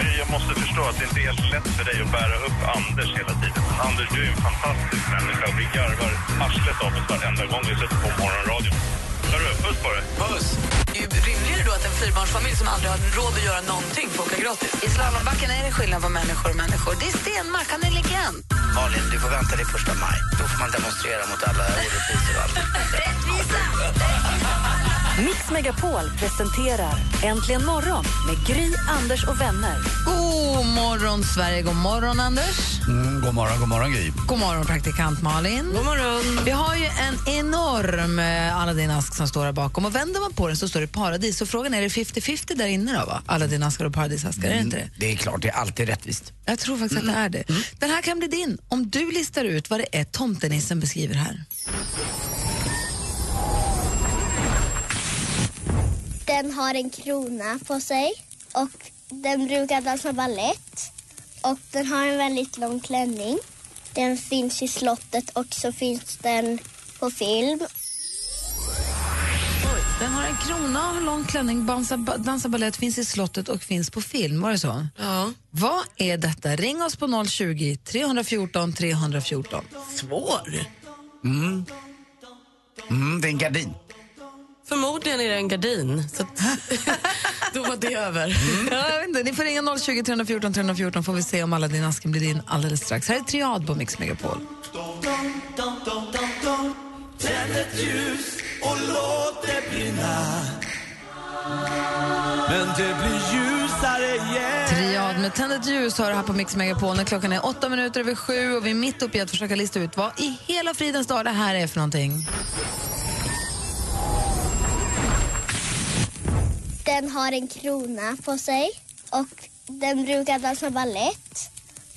Gry, jag måste förstå att det inte är helt lätt för dig att bära upp Anders hela tiden. Anders, du är en fantastisk människa och vi garvar arslet av oss varenda gång vi sätter på morgonradion. Hörru, puss på dig. Puss! Ju rimligare då att en fyrbarnsfamilj som aldrig har råd att göra någonting får åka gratis. I slalombacken är det skillnad på människor och människor. Det är Stenmark, han är legend. Malin, du får vänta till första maj. Då får man demonstrera mot alla orättvisor och allt. Rättvisa! Mix Megapol presenterar Äntligen morgon med Gry, Anders och vänner. God morgon, Sverige. God morgon, Anders. Mm, god morgon, god morgon Gry. God morgon, praktikant Malin. God morgon. Vi har ju en enorm eh, Aladdin-ask som står här bakom. Och vänder man på den så står det paradis. Så frågan är, är det 50-50 där inne då? Va? Aladdin-askar och paradisaskar, är det inte det? Det är klart, det är alltid rättvist. Jag tror faktiskt att det är det. Den här kan bli din om du listar ut vad det är tomtenissen beskriver här. Den har en krona på sig och den brukar dansa ballett. Och den har en väldigt lång klänning. Den finns i slottet och så finns den på film. Den har en krona, har en lång klänning, dansar, dansar balett, finns i slottet och finns på film. Var det så? Ja. Vad är detta? Ring oss på 020 314 314. Svår. Mm, det är en gardin. Förmodligen är det en gardin. Så att, då var det över. Mm. Ja, jag vet inte. Ni får ringa 020 314 314 får vi se om alla din asken blir din alldeles strax. Här är Triad på Mix Megapol. Tänd ett ljus och låt det brinna Men det blir ljusare igen Triad med Tänd ett ljus hör här på Mix Megapol när klockan är åtta minuter över sju och vi är mitt uppe i att försöka lista ut vad i hela fridens dag det här är för någonting. Den har en krona på sig och den brukar dansa ballett.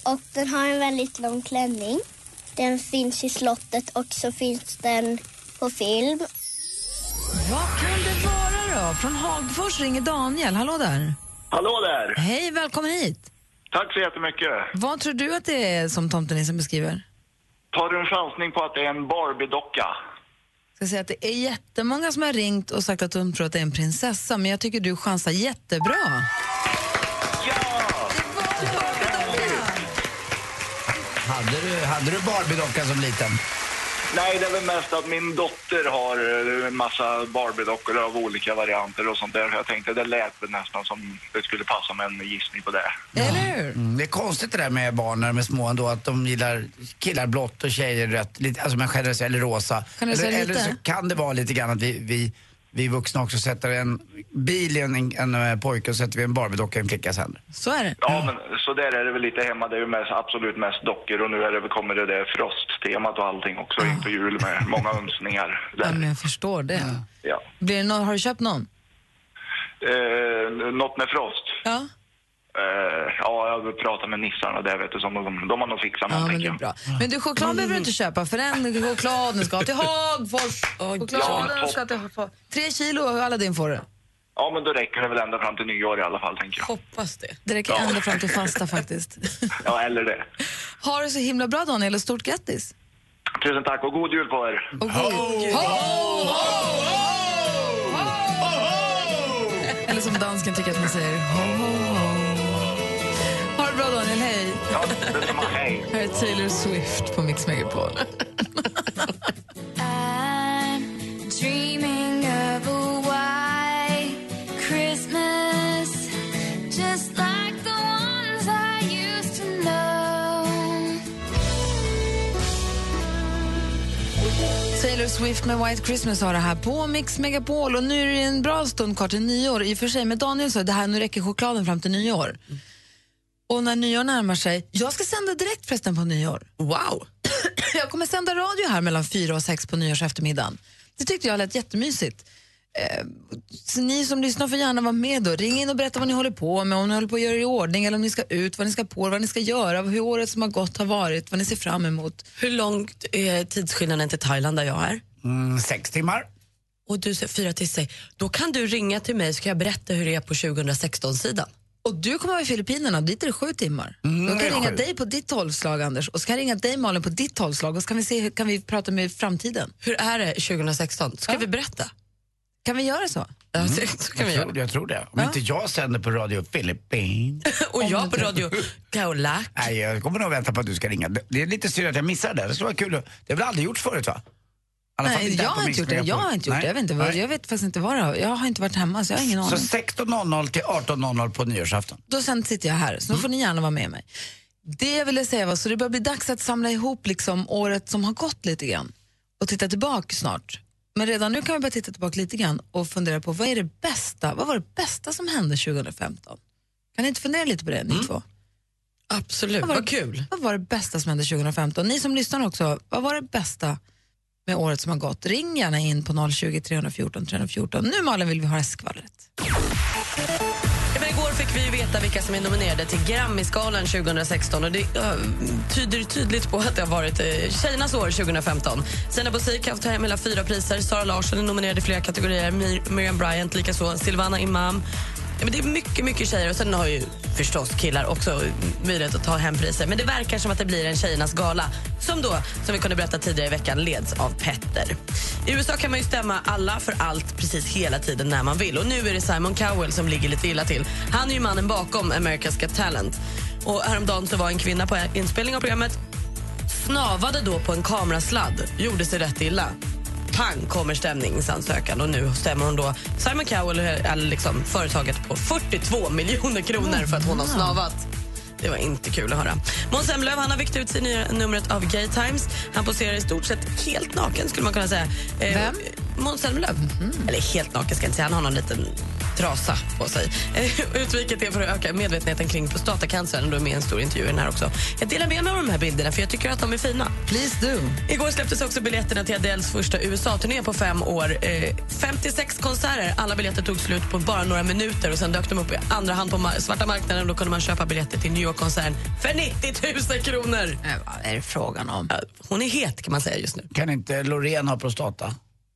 Och den har en väldigt lång klänning. Den finns i slottet och så finns den på film. Vad kan det vara då? Från Hagfors ringer Daniel. Hallå där. Hallå där! Hej, välkommen hit. Tack så jättemycket. Vad tror du att det är som tomtenissen beskriver? Tar du en chansning på att det är en Barbie-docka? Ska säga att det är jättemånga som har ringt och sagt att de tror att det är en prinsessa, men jag tycker du chansar jättebra. Ja! Hade du, hade du Barbie-docka som liten? Nej, det är väl mest att min dotter har eh, en massa Barbie-dockor av olika varianter och sånt där. Jag tänkte det lät väl nästan som det skulle passa med en gissning på det. Eller hur? Mm, det är konstigt det där med barn när de är små ändå, att de gillar killar blått och tjejer rött, lite, alltså men generellt eller rosa. Eller, eller så kan det vara lite grann att vi, vi, vi vuxna också sätter en bil i en, en, en eh, pojke och sätter vi en Barbie-docka i en flickas händer. Så är det. Ja, men så där är det väl lite hemma. Det är ju mest, absolut mest dockor och nu är det, kommer det där frosttemat och allting också in på jul med många önskningar. Ja, men jag förstår det. Ja. Blir det nå- har du köpt någon? Eh, något med frost? Ja. Eh, ja, jag vill prata med nissarna där vet du, som de, de har nog fixat Ja, men det är bra. Men du, choklad behöver du inte köpa, för den chokladen ska till Hagfors. Chokladen ja, ska till Hagfors. Tre kilo Aladdin får du. Ja, men då räcker det väl ända fram till nyår i alla fall, tänker jag. Hoppas det. Det räcker ända fram till fasta faktiskt. Ja, eller det. Ha det så himla bra Daniel och stort grattis. Tusen tack och god jul på er. Och god... Ho, ho, ho! Eller som dansken tycker att man säger ho, ho, Här är Taylor Swift på Mix Megapol. Taylor Swift med White Christmas har det här på Mix Megapol. Och nu är det en bra stund kvar till nyår. I och för sig med Daniel så det här nu räcker chokladen fram till nyår. Och när nyår närmar sig, jag ska sända direkt förresten på nyår. Wow. Jag kommer sända radio här mellan fyra och sex på nyårs eftermiddagen. Det tyckte jag lät jättemysigt. Eh, så ni som lyssnar får gärna vara med då. Ring in och berätta vad ni håller på med, om ni håller på att göra i ordning eller om ni ska ut, vad ni ska på, vad ni ska göra, hur året som har gått har varit, vad ni ser fram emot. Hur långt är tidsskillnaden till Thailand där jag är? Mm, sex timmar. Och du säger fyra till sex. Då kan du ringa till mig så kan jag berätta hur det är på 2016-sidan. Och du kommer vara i Filippinerna, dit är det sju timmar. Mm, Då kan jag ringa sju. dig på ditt tolvslag, Anders, och så kan jag ringa dig, Malin, på ditt tolvslag och så kan vi se hur kan vi prata med framtiden. Hur är det 2016? Ska vi berätta? Kan vi göra så? Ja, så, så kan vi Jag göra. tror, jag tror det. Om inte jag sänder på Radio Filippin. Och jag på radio Kaolack. Nej, jag kommer nog vänta på att du ska ringa. Det- är lite synd att jag missade det. Det skulle vara kul. Det har väl aldrig gjorts förut va? Nej, jag har inte gjort det. Jag har inte gjort det. Jag vet, inte vad, jag vet faktiskt inte vad det har- Jag har inte varit hemma så jag har ingen Så aning. 16.00 till 18.00 på nyårsafton. Då sen sitter jag här, så då får ni gärna vara med mig. Det jag ville säga var, så det börjar bli dags att samla ihop liksom året som har gått lite grann och titta tillbaka snart. Men redan nu kan vi börja titta tillbaka lite grann och fundera på vad är det bästa, vad var det bästa som hände 2015? Kan ni inte fundera lite på det, ni två? Absolut, Vad var vad det- kul. Vad var det bästa som hände 2015? Ni som lyssnar också, vad var det bästa med året som har gått? Ring gärna in på 020 314 314. Nu Malin vill vi höra skvallret. Men igår fick vi ju veta vilka som är nominerade till Grammisgalan 2016 och det uh, tyder tydligt på att det har varit uh, tjejernas år 2015. Sina Bosik har haft hem hela fyra priser. Sara Larsson är nominerad i flera kategorier. Mir- Miriam Bryant likaså. Silvana Imam. Ja, men det är mycket, mycket tjejer och sen har ju förstås killar också möjlighet att ta hem priser. Men det verkar som att det blir en tjejernas gala som då, som vi kunde berätta tidigare i veckan, leds av Petter. I USA kan man ju stämma alla för allt precis hela tiden när man vill. Och nu är det Simon Cowell som ligger lite illa till. Han är ju mannen bakom America's Got Talent. Och häromdagen så var en kvinna på inspelning av programmet snavade då på en kamerasladd, gjorde sig rätt illa. Pang kommer stämningsansökan och nu stämmer hon då Simon Cowell, eller liksom företaget, på 42 miljoner kronor för att hon har snavat. Det var inte kul att höra. Måns Zelmerlöw han har vikt ut sig i nya numret av Gay Times. Han poserar i stort sett helt naken skulle man kunna säga. Eh, Vem? Måns Zelmerlöw. Eller helt naken ska jag inte säga. Han har någon liten trasa på sig. Eh, Utviket är för att öka medvetenheten kring prostatacancer. Du är med i en stor intervju här också. Jag delar med mig av de här bilderna för jag tycker att de är fina. Please do. Igår släpptes också biljetterna till Adeles första USA-turné på fem år. Eh, 56 konserter. Alla biljetter tog slut på bara några minuter och sen dök de upp i andra hand på svarta marknaden. Då kunde man köpa biljetter till New York-konserten för 90 000 kronor. Eh, vad är det frågan om? Hon är het kan man säga just nu. Kan inte Loreen ha prostata?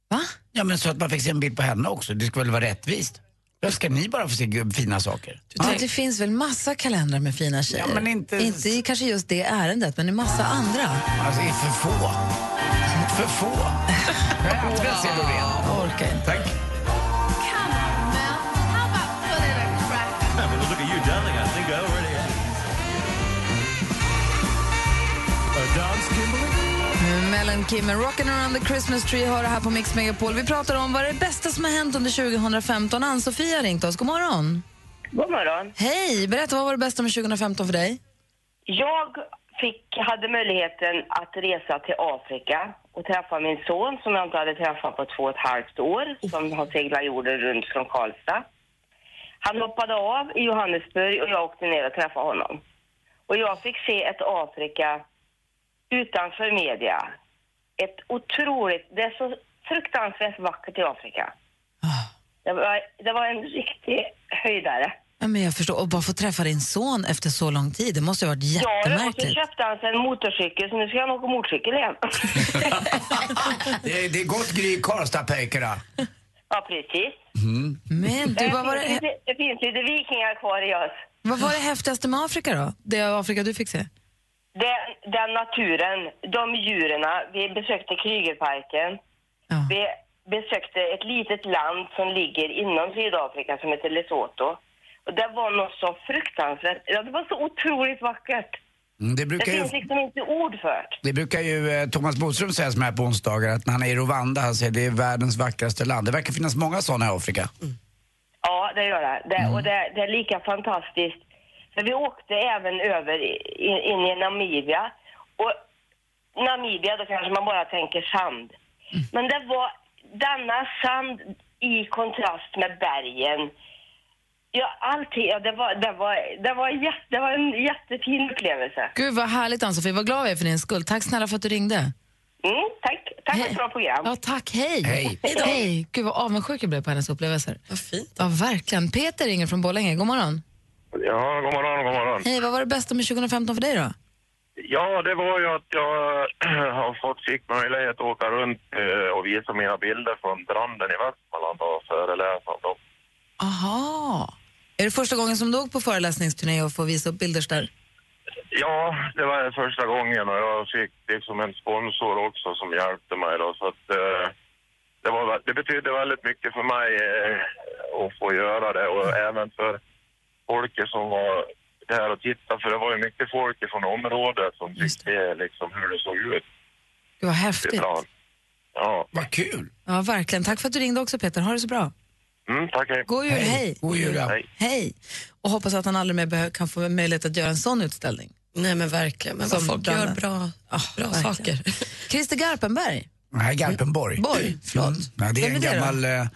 Va? Ja men så att man fick se en bild på henne också. Det ska väl vara rättvist? Då ska ni bara få se fina saker? Ja, det finns väl massa kalendrar med fina tjejer. Ja, men inte- inte i kanske just det ärendet, men i massa andra. Alltså det är för få. För få. Jag hade velat se Loreen. Jag orkar inte. Tack. Mellan Kim och Rockin' around the Christmas tree har det här på Mix Megapol. Vi pratar om vad är det bästa som har hänt under 2015. Ann-Sofia har ringt oss. God morgon. God morgon. Hej, berätta vad var det bästa med 2015 för dig? Jag fick, hade möjligheten att resa till Afrika och träffa min son som jag inte hade träffat på två och ett halvt år, som har seglat jorden runt från Karlstad. Han hoppade av i Johannesburg och jag åkte ner och träffade honom. Och jag fick se ett Afrika utanför media. Ett otroligt, det är så fruktansvärt vackert i Afrika. Det var, det var en riktig höjdare. Ja, men jag förstår. Och bara få träffa din son efter så lång tid, det måste ju ha varit Ja, och så jättemärkligt. köpte han sig en motorcykel, så nu ska han åka motorcykel igen. Det är, det är gott Gry Karlstad-pojkarna. ja, precis. Men du, vad var, det, finns, det, lite- det finns lite vikingar kvar i oss. vad var det häftigaste med Afrika då? Det Afrika du fick se? Den, den naturen, de djuren. Vi besökte Krügerparken. Ja. Vi besökte ett litet land som ligger inom Sydafrika som heter Lesotho. Och det var något så fruktansvärt. Ja, det var så otroligt vackert. Mm, Det Det brukar ju, finns liksom inte ord för det. det brukar ju eh, Thomas Bodström säga som är här på onsdagar att när han är i Rwanda, han säger det är världens vackraste land. Det verkar finnas många sådana i Afrika. Ja, det gör det. det Och det, det är lika fantastiskt. För vi åkte även över in, in i Namibia. Och Namibia, då kanske man bara tänker sand. Men det var denna sand i kontrast med bergen. Ja, allting. Ja, det, var, det, var, det, var jätte, det var en jättefin upplevelse. Gud vad härligt Ann-Sofie, vad glad jag är för din skull. Tack snälla för att du ringde. Mm, tack. Tack för ett bra program. Ja, tack. Hej. Hej. Hej. Gud vad avundsjuk jag blev på hennes upplevelser. Vad fint. Ja, verkligen. Peter ringer från Borlänge. God morgon. Ja, god morgon, god morgon. Hej, vad var det bästa med 2015 för dig då? Ja, det var ju att jag har fått fick möjlighet att åka runt eh, och visa mina bilder från branden i Västmanland och föreläsa om dem. Aha. Är det första gången som du åkt på föreläsningsturné och får visa upp bilder där? Ja, det var första gången och jag fick liksom en sponsor också som hjälpte mig då så att eh, det, var, det betydde väldigt mycket för mig eh, att få göra det och även för folket som var där och tittade för det var ju mycket folk från området som fick se liksom hur det såg ut. Vad Det är häftigt. bra. Ja, Vad kul. Ja, verkligen. Tack för att du ringde också Peter. Ha det så bra. mm, tack hej. God jul. Hej. God jul, ja. Hej. Hej. Och hoppas att han aldrig mer kan få möjlighet att göra en sån utställning. Nej men verkligen, men vad Som folk branden. gör bra, bra verkligen. saker. Christer Garpenberg. Nej, Garpenborg. Borg, förlåt. Mm. Nej, det är Vem en är det då? gammal... eh,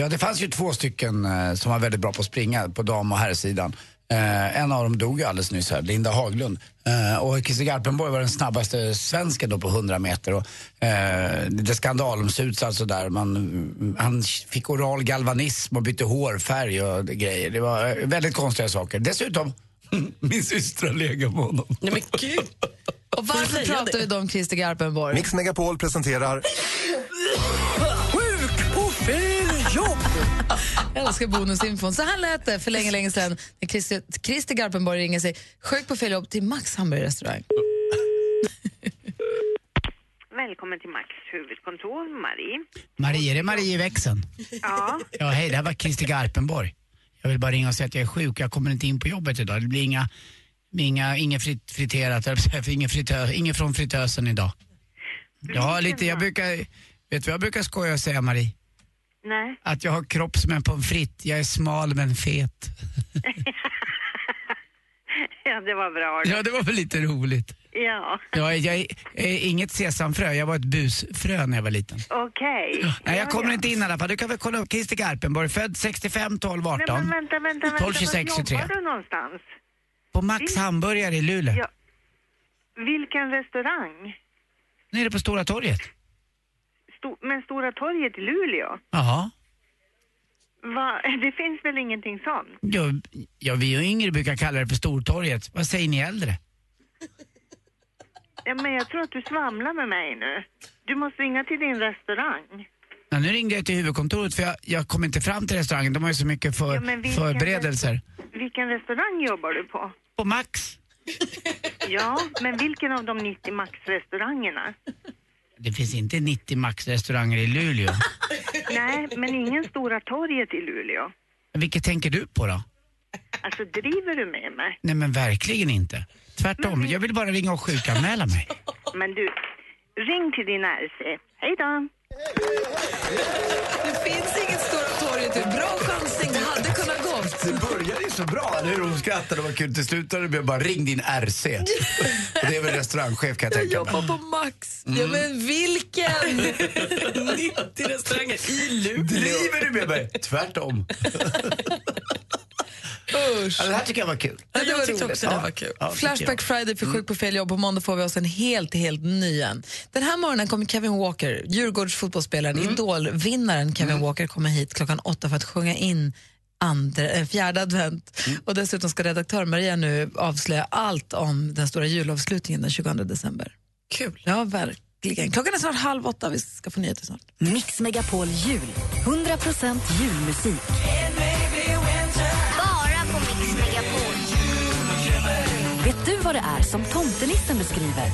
Ja, det fanns ju två stycken eh, som var väldigt bra på att springa på dam och herrsidan. Eh, en av dem dog ju alldeles nyss här, Linda Haglund. Eh, och Christer Garpenborg var den snabbaste svensken då på 100 meter. Och, eh, det skandalomsuts alltså där. Man, han fick oral galvanism och bytte hårfärg och grejer. Det var eh, väldigt konstiga saker. Dessutom, min syster har legat med honom. Nej men gud. Och varför pratar vi då om Christer Garpenborg? Mix Megapol presenterar Sjuk på fel! Jag älskar bonusinfon. Så här lät det för länge, länge sedan när Christer, Christer Garpenborg ringer sig sjuk på fel jobb till Max hamburgerrestaurang. Välkommen till Max huvudkontor, Marie. Marie, är det Marie i växeln? Ja, Ja, hej, det här var Christer Garpenborg. Jag vill bara ringa och säga att jag är sjuk. Jag kommer inte in på jobbet idag. Det blir inga, inga, inga frit, friterat, ingen, fritö, ingen från fritösen idag. Ja, lite, jag brukar, vet du vad jag brukar skoja och säga Marie? Nej. Att jag har kropp som en pommes frites. Jag är smal men fet. Ja, det var bra. Ja, det var väl lite roligt. Ja, Ja, jag är, är inget sesamfrö, jag var ett busfrö när jag var liten. okej. Nej, jag Ja, kommer ja. inte in i alla fall. Du kan väl kolla upp Christer Garpenborg, född 65, 12, 18. Nej, men vänta, vänta, vänta. 12, 26, Var 23. jobbar du någonstans? På Max hamburgare i Luleå. Ja. Vilken restaurang? Nere på Stora torget. Sto- men Stora torget i Luleå? Jaha. Va? Det finns väl ingenting sånt? Ja, ja, vi och yngre brukar kalla det för Stortorget. Vad säger ni äldre? Ja, men jag tror att du svamlar med mig nu. Du måste ringa till din restaurang. Ja, nu ringde jag till huvudkontoret för jag, jag kom inte fram till restaurangen. De har ju så mycket för, Ja, vilken förberedelser. Vilken restaurang jobbar du på? På Max. Ja, men vilken av de 90 Max-restaurangerna? Det finns inte 90 Max-restauranger i Luleå. Nej, men ingen Stora torget i Luleå. Vilket tänker du på då? Alltså, driver du med mig? Nej men verkligen inte. Tvärtom, jag vill bara ringa och sjukanmäla mig. Men du, ring till din RC. Hej då! Det finns inget Stora torget. Bra chansning. Det hade kunnat gå. Det började ju så bra, hur? Hon skrattade och var kul. Till slut blev det bara ring din RC. Och det är väl restaurangchef kan jag Jag tänka mig. jobbar på Max. Ja, men vilken? 90 restauranger i Luleå. Driver du med mig? Tvärtom. Usch. Ja, det här tycker jag var kul. Ja, det var jag tyckte roligt. också det var kul. Ja, Flashback Friday för Sjuk på fel jobb. På måndag får vi oss en helt, helt ny en. Den här morgonen kommer Kevin Walker, Djurgårds fotbollsspelaren, Idol-vinnaren Kevin Walker komma hit klockan åtta för att sjunga in andra, äh, fjärde advent. Och dessutom ska redaktör Maria nu avslöja allt om den stora julavslutningen den 20 december. Kul. Ja, verkligen. Klockan är snart halv åtta, vi ska få nyheter snart. Mix Megapol Jul. 100% julmusik. Vet du vad det är som tomtenissen beskriver?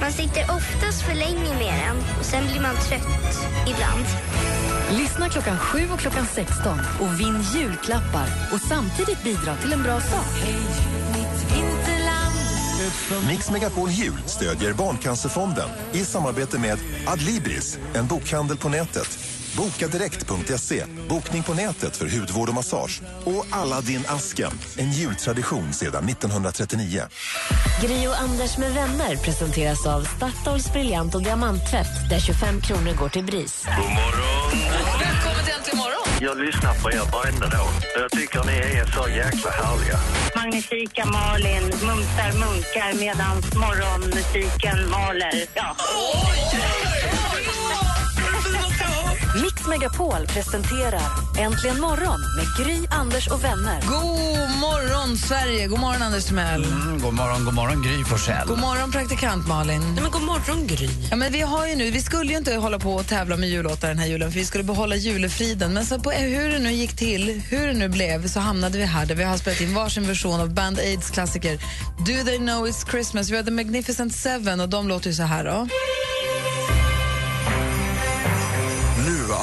Man sitter oftast för länge med den och sen blir man trött ibland. Lyssna klockan 7 och klockan 16 och vinn julklappar och samtidigt bidra till en bra sak. Mix Megapol Jul stödjer Barncancerfonden i samarbete med Adlibris, en bokhandel på nätet. Bokadirekt.se, bokning på nätet för hudvård och massage. Och Aladdin Asken, en jultradition sedan 1939. Gri och Anders med vänner presenteras av Statoils briljant och diamanttvätt där 25 kronor går till BRIS. God morgon! Välkommen till Äntligen morgon! Jag lyssnar på er varenda dag. Jag tycker ni är så jäkla härliga. Magnifika Malin mumsar munkar medan morgonmusiken maler. Ja. Megapol presenterar Äntligen morgon med Gry, Anders och vänner. God morgon, Sverige! God morgon, Anders Timell. Mm, god morgon, god morgon Gry Forssell. God morgon, praktikant Malin. Nej, men god morgon, Gry. Ja, men vi, har ju nu, vi skulle ju inte hålla på och tävla med jullåtar den här julen för vi skulle behålla julefriden. Men så på, hur det nu gick till, hur det nu blev, så hamnade vi här där vi har spelat in varsin version av Band Aids klassiker Do They Know It's Christmas. Vi har The Magnificent Seven och de låter ju så här. Då.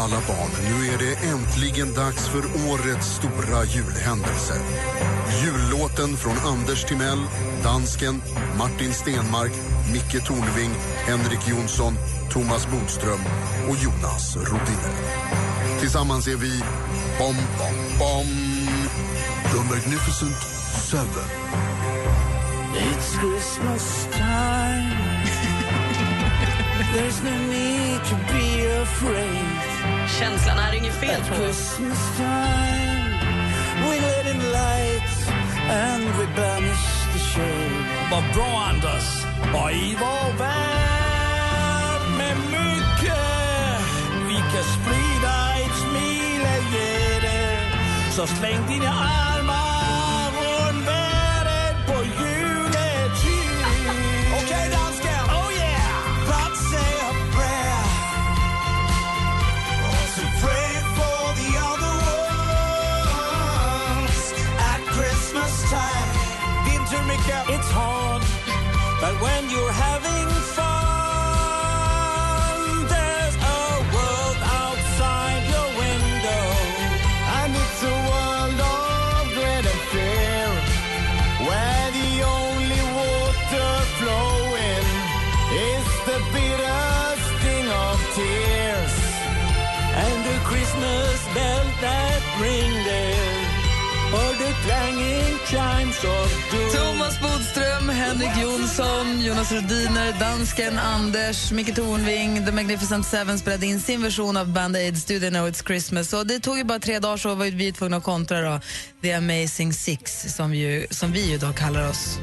Alla barn, nu är det äntligen dags för årets stora julhändelse. Jullåten från Anders Timell, dansken, Martin Stenmark, Micke Tornving, Henrik Jonsson, Thomas Bodström och Jonas Rodiner. Tillsammans är vi Bom Bom Bom, The Magnificent Seven. It's Christmas time. There's no need to be afraid. Känslan är inget fel på. Vad bra, Anders! Och i vår värld med mycket vi kan sprida ett smil och ge det. Så släng dina armar It's hard, but when you're having fun, Thomas Bodström, Henrik Jonsson, Jonas Rhodiner dansken Anders, Micke Tornving, The Magnificent Seven spelade in sin version av Band Aids Do They Know It's Christmas. Så det tog ju bara tre dagar så var vi tvungna att kontra då, The Amazing Six som, ju, som vi ju då kallar oss.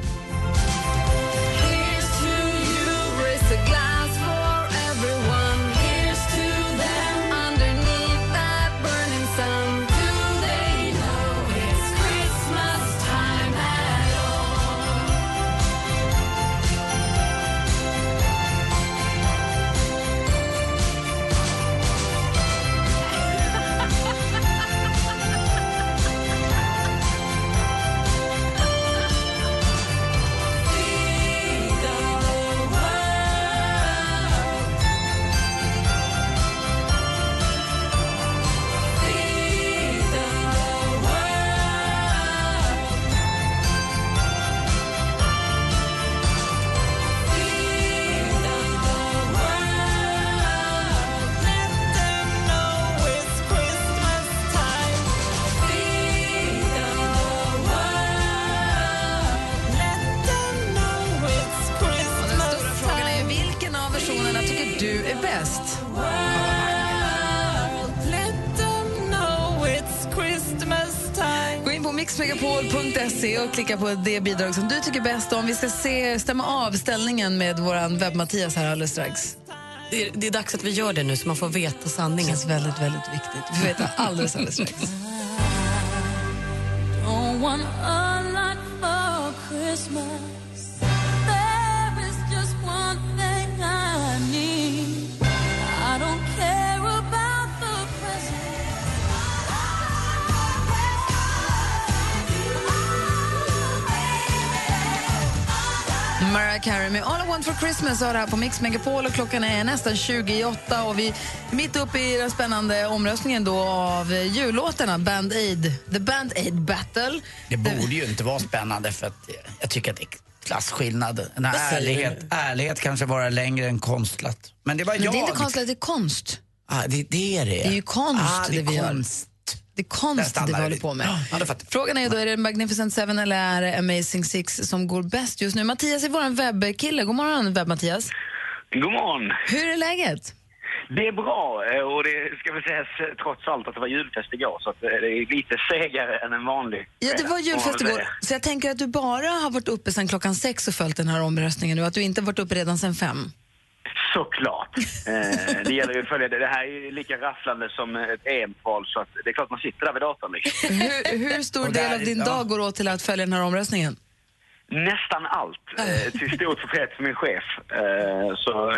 Gå in på mixmegapol.se och klicka på det bidrag som du tycker bäst om. Vi ska se, stämma av ställningen med vår webb-Mattias här alldeles strax. Det är, det är dags att vi gör det nu så man får veta Det sanningen. känns väldigt, väldigt viktigt. Vi får veta alldeles, alldeles strax. Mariah Carey med All I Want For Christmas har det här på Mix Megapol och klockan är nästan 28 och vi är mitt uppe i den spännande omröstningen då av jullåtarna Band Aid, The Band Aid Battle. Det borde ju inte vara spännande för att jag tycker att det är klasskillnad. En ärlighet, ärlighet kanske vara längre än konstlat. Men det var Men jag. det är inte konstlat, det är konst. Ah, det, det är det. Det är ju konst ah, det, är det konst. Det är konst det vi håller på med. Ja, Frågan är då, är det Magnificent Seven eller är det Amazing Six som går bäst just nu? Mattias är vår webbkille. God morgon, webb-Mattias. God morgon. Hur är läget? Det är bra eh, och det ska väl sägas eh, trots allt att det var julfest igår så att eh, det är lite segare än en vanlig Ja, det var julfest igår. Så jag tänker att du bara har varit uppe sedan klockan sex och följt den här omröstningen nu, att du inte varit uppe redan sedan fem. Såklart. Eh, det gäller ju att följa det. Det här är ju lika rafflande som ett EM-kval så att det är klart man sitter där vid datorn liksom. Hur, hur stor del av din dag går åt till att följa den här omröstningen? Nästan allt. Eh, till stort förtret för min chef. Eh, så eh,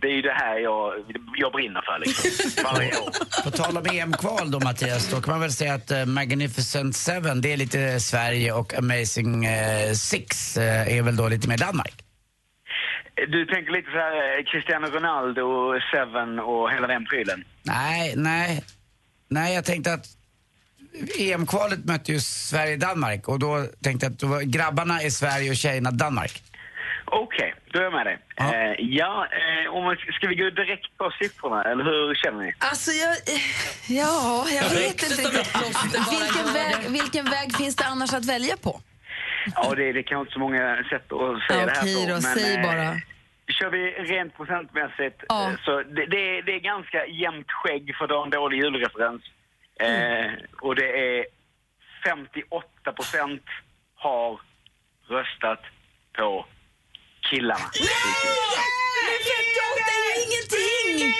det är ju det här jag, jag brinner för liksom. Varje år. På tal om EM-kval då Mattias, då kan man väl säga att eh, Magnificent Seven, det är lite Sverige och Amazing Six är väl då lite mer Danmark. Du tänker lite så här eh, Cristiano Ronaldo, Seven och hela den prylen? Nej, nej. Nej, jag tänkte att EM-kvalet mötte ju Sverige-Danmark och då tänkte jag att var, grabbarna är Sverige och tjejerna Danmark. Okej, då är jag med dig. Ja, eh, ja eh, om ska vi gå direkt på siffrorna eller hur känner ni? Alltså, jag... Ja, jag vet inte riktigt. Vilken väg, vilken väg finns det annars att välja på? Ja, det, det kan inte så många sätt att säga Ja, det här okej på. då, säg eh, bara. Kör vi rent procentmässigt eh, så det, det, är- det är ganska jämnt skägg för att ha en dålig julreferens. Eh, och det är 58 procent har röstat på killarna. Men 58 är ju ingenting!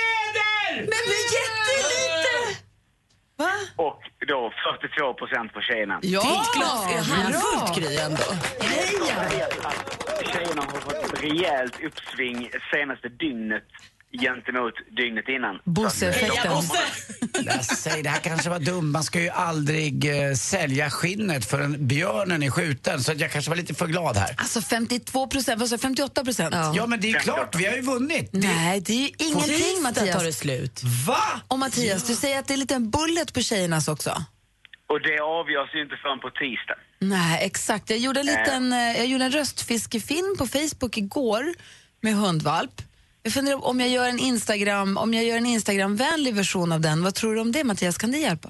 Men men jättelite! Va? Och då 42 procent på tjejerna. Ja, Tänkglas är handfullt Gry ändå. Tjejerna har fått ett rejält uppsving senaste dygnet gentemot dygnet innan. Bosse-effekten. Säg, det här kanske var dumt. Man ska ju aldrig eh, sälja skinnet förrän björnen är skjuten. Så att jag kanske var lite för glad här. Alltså 52 procent, vad sa du, 58 procent? Ja, men det är ju klart, vi har ju vunnit. Nej, det är ju ingenting Mattias. tar det slut. Va? Och Mattias, du säger att det är lite en bullet på tjejernas också? Och det avgörs ju inte förrän på tisdag. Nej, exakt. Jag gjorde en, liten, eh, jag gjorde en röstfiskefilm på Facebook igår med hundvalp. Jag funderar om jag gör en Instagram, om jag gör en Instagram-vänlig version av den. Vad tror du om det Mattias? Kan det hjälpa?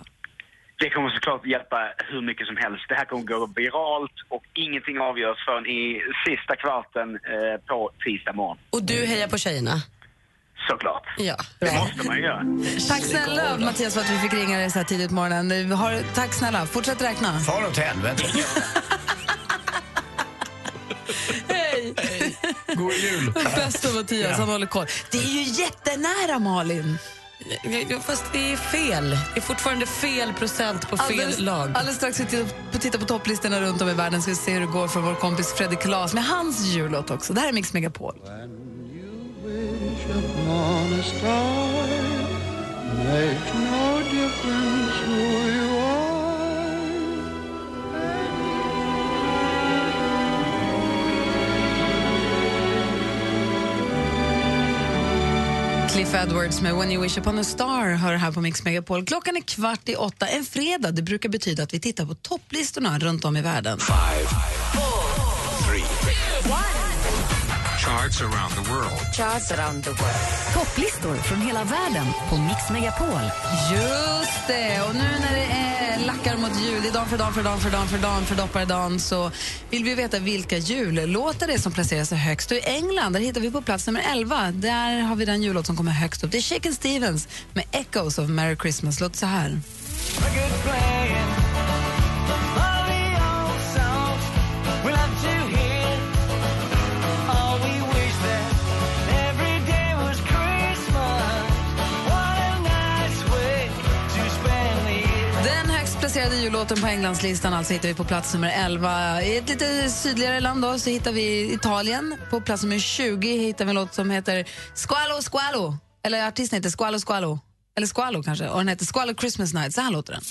Det kommer såklart hjälpa hur mycket som helst. Det här kommer gå viralt och ingenting avgörs förrän i sista kvarten eh, på tisdag morgon. Och du hejar på tjejerna? Såklart. Ja. Det måste man ju göra. Tack snälla Mattias för att vi fick ringa dig så här tidigt på morgonen. Har, tack snälla, fortsätt räkna. Far åt helvete. Hej! God jul. Bästa Mattias, han håller koll. Det är ju jättenära Malin. Fast det är fel. Det är fortfarande fel procent på fel Alldeles, lag. alldeles strax ska vi titta på, titta på topplistorna runt om i världen. Ska vi se hur det går för vår kompis Fredrik Kalas med hans jullåt också. Det här är Mix Megapol. upon Cliff Edwards med When you wish upon a star hör här på Mix Megapol. Klockan är kvart i åtta en fredag. Det brukar betyda att vi tittar på topplistorna runt om i världen. Charts around the world. Charts around the world. Topplistor från hela världen på Mix Megapol. Just det! Och nu när det är lackar mot jul, det är dan för dan för dan för dan för dan för dopparedan så vill vi veta vilka jullåtar det är som placerar sig högst. Och I England där hittar vi på plats nummer 11. Där har vi den jullåt som kommer högst upp. Det är Shaken Stevens med Echoes of Merry Christmas. Låt så här. Låten på Englandslistan alltså hittar vi på plats nummer 11. I ett lite sydligare land då, så hittar vi Italien. På plats nummer 20 hittar vi en låt som heter Squalo Squalo. Eller artisten heter Squalo Squalo. Eller Squalo kanske. Och den heter Squalo Christmas Night. Så här låter den.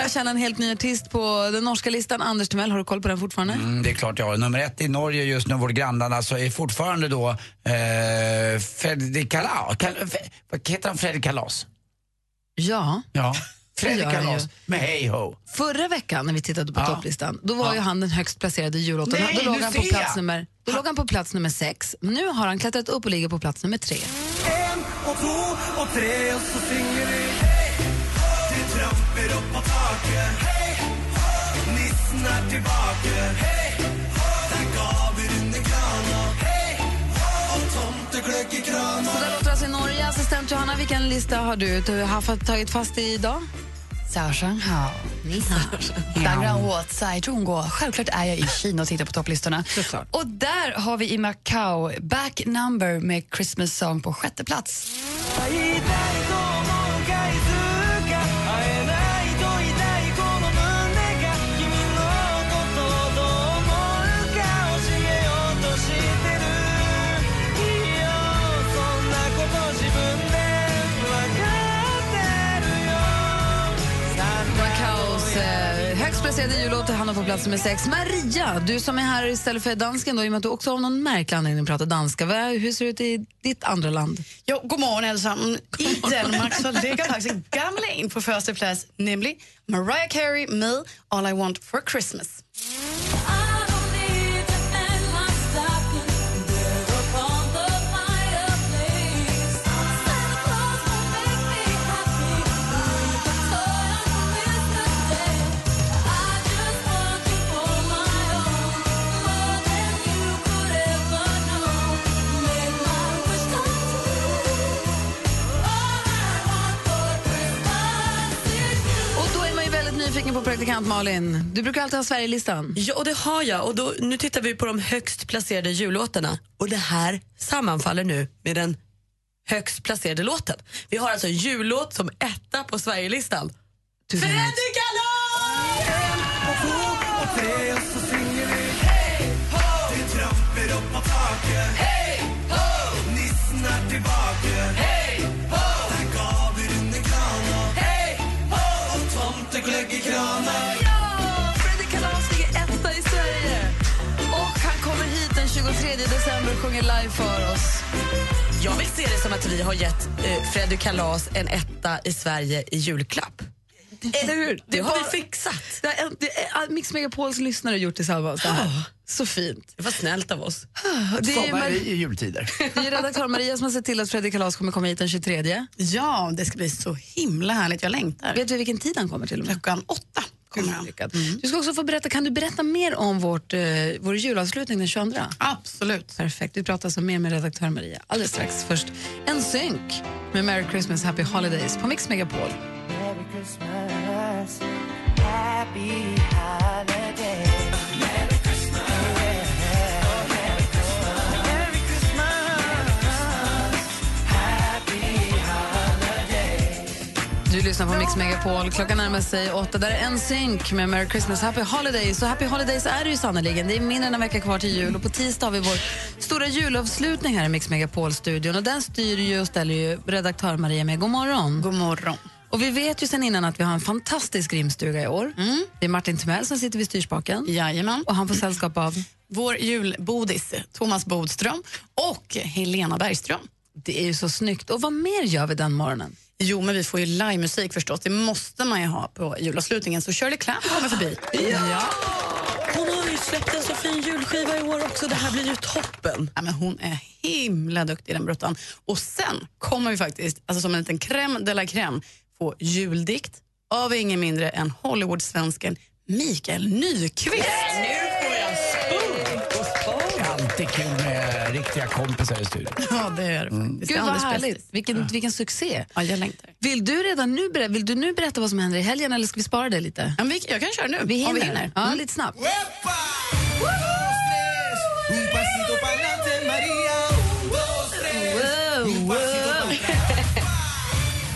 Lära känna en helt ny artist på den norska listan. Anders Timell, har du koll på den fortfarande? Mm, det är klart jag har. Nummer ett i Norge just nu, vårt grannland, alltså är fortfarande då eh, Fredrik Kalas. Kal, Fe- vad heter han? Fredrik Kalas? Ja. Ja. Fredrik Kalas med Hey Ho. Förra veckan när vi tittade på Ja. topplistan, då var Ja. ju han den högst placerade jullåten. Nej, då låg nu han på ser plats jag. nummer, då låg han på plats nummer sex. Nu har han klättrat upp och ligger på plats nummer tre. En och två och tre och så hej Det tramper upp på taket Hej Nissen är tillbaka Hej Där gav vi under kranen Hej Och Så där låter det alltså i Norge. Assistent Johanna, vilken lista har du du har fått- tagit fast i idag? 早上好，你好。当然我在中国，självklart är jag i Kina och tittar på topplistorna. Och där har vi i Macau Back Number med Christmas Song på sjätte plats. 会 Hamnar på plats nummer sex. Maria, du som är här istället för dansken, då, i och med att du också av någon märklig anledning pratar danska. Hur ser det ut i ditt andra land? Jo, god morgen allesammen. I Danmark så ligger faktiskt en gammal en på första plats, nämligen Mariah Carey med All I Want For Christmas. Nyfiken på praktikant Malin. Du brukar alltid ha Sverigelistan. Ja, och det har jag. Och då, nu tittar vi på de högst placerade jullåtarna. Och det här sammanfaller nu med den högst placerade låten. Vi har alltså en jullåt som etta på Sverigelistan. Fredrik Och december och sjunger live för oss. Jag vill se det som att vi har gett eh, Freddy Kalas en etta i Sverige i julklapp. Eller hur? Det har vi fixat. Det är, det Mix Megapols lyssnare gjort tillsammans. Det här. Så fint. Det var snällt av oss. Det är, Sommar Mar- i jultider. det är redaktör Maria som har sett till att Fredrik Kalas kommer komma hit den 23. Ja, det ska bli så himla härligt. Jag längtar. Vet du vilken tid han kommer till och med? Klockan åtta kommer han. Lyckad. Du ska också få berätta, kan du berätta mer om vårt, eh, vår julavslutning den 22? Absolut. Perfekt. Vi pratar alltså mer med redaktör Maria alldeles strax. Först en synk med Merry Christmas Happy Holidays på Mix Megapol. Merry Christmas Happy Du lyssnar på Mix Megapol. Klockan närmar sig åtta. Där är en synk med Merry Christmas Happy Holidays. Så Happy Holidays är det ju sannerligen. Det är mindre än en vecka kvar till jul och på tisdag har vi vår stora julavslutning här i Mix Megapol-studion. Och den styr ju och ställer ju redaktör Maria med. God morgon. God morgon. Och vi vet ju sen innan att vi har en fantastisk rimstuga i år. Det är Martin Timell som sitter vid styrspaken. Jajamän. Och han får sällskap av? Vår julbodis, Thomas Bodström och Helena Bergström. Det är ju så snyggt. Och vad mer gör vi den morgonen? Jo, men vi får ju livemusik förstås. Det måste man ju ha på julavslutningen. Så Shirley Clamp kommer förbi. Ja. Hon har ju släppt en så fin julskiva i år också. Det här blir ju toppen. Ja, men hon är himla duktig den bruttan. Och sen kommer vi faktiskt, alltså som en liten crème de la crème, få juldikt av ingen mindre än Hollywood-svensken Mikael Nyqvist. Nu får jag är alltid kul med riktiga kompisar i studion. Ja, det är det Mm. faktiskt. Gud är vad härligt. Vilken, vilken succé. Ja, jag längtar. Vill du redan nu, ber- vill du nu berätta vad som händer i helgen eller ska vi spara det lite? Ja, vi, jag kan köra nu, Vi hinner. om vi hinner. Ja, Mm. lite snabbt.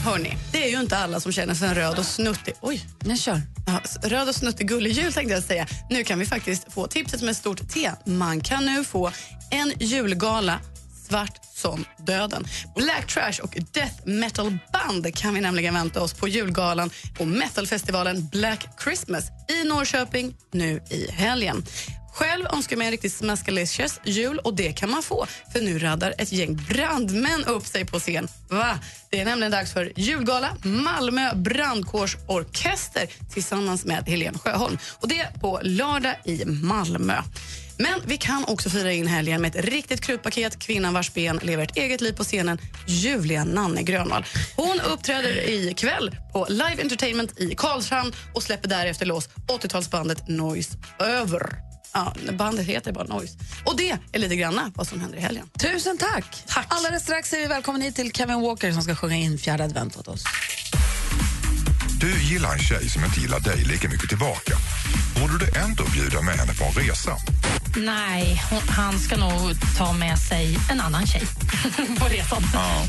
Hörni, är ju inte alla som känner för en röd och snuttig... Oj! Jag kör. Ja, röd och snuttig gullig jul tänkte jag säga. Nu kan vi faktiskt få tipset med stort T. Man kan nu få en julgala svart som döden. Black Trash och death metal band kan vi nämligen vänta oss på julgalan och metalfestivalen Black Christmas i Norrköping nu i helgen. Själv önskar jag mig en riktigt smaskalicious jul och det kan man få för nu raddar ett gäng brandmän upp sig på scen. Va? Det är nämligen dags för julgala Malmö brandkårsorkester tillsammans med Helene Sjöholm. Och det på lördag i Malmö. Men vi kan också fira in helgen med ett riktigt krutpaket. Kvinnan vars ben lever ett eget liv på scenen, Julia Nanne Grönvall. Hon uppträder ikväll på Live Entertainment i Karlshamn och släpper därefter loss 80-talsbandet Noise Över. Ja, bandet heter bara Noise. Och det är lite grann vad som händer i helgen. Tusen tack! tack. Alldeles strax är vi välkommen hit till Kevin Walker som ska sjunga in fjärde advent åt oss. Du gillar en tjej som inte gillar dig lika mycket tillbaka. Borde du ändå bjuda med henne på en resa? Nej, hon, han ska nog ta med sig en annan tjej på resan. Ja.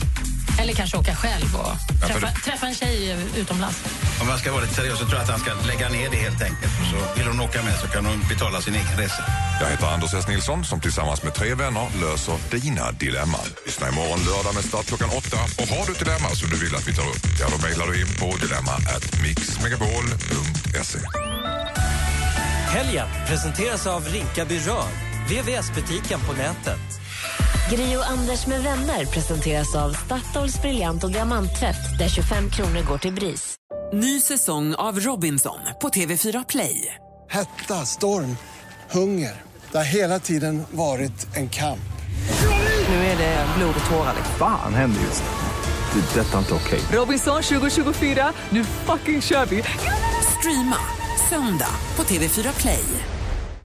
Eller kanske åka själv och Ja, träffa, träffa en tjej utomlands. Om man ska vara lite seriös så tror jag att han ska lägga ner det helt enkelt. Så vill hon åka med så kan hon betala sin egen resa. Jag heter Anders S. Nilsson som tillsammans med tre vänner löser dina dilemman. Lyssna imorgon lördag med start klockan åtta. Och har du ett dilemma som du vill att vi tar upp, ja då mejlar du in på dilemma at mixmegapol.se. Helgen presenteras av Rinkaby Rör, VVS-butiken på nätet. Gri och Anders med vänner presenteras av Statoils briljant och diamanttvätt där 25 kronor går till BRIS. Ny säsong av Robinson på TV4 Play. Hetta, storm, hunger. Det har hela tiden varit en kamp. Nu är det blod och tårar. Fan händer just nu. Det. är Detta är inte okej. Robinson 2024, nu fucking kör vi! Streama söndag på TV4 Play.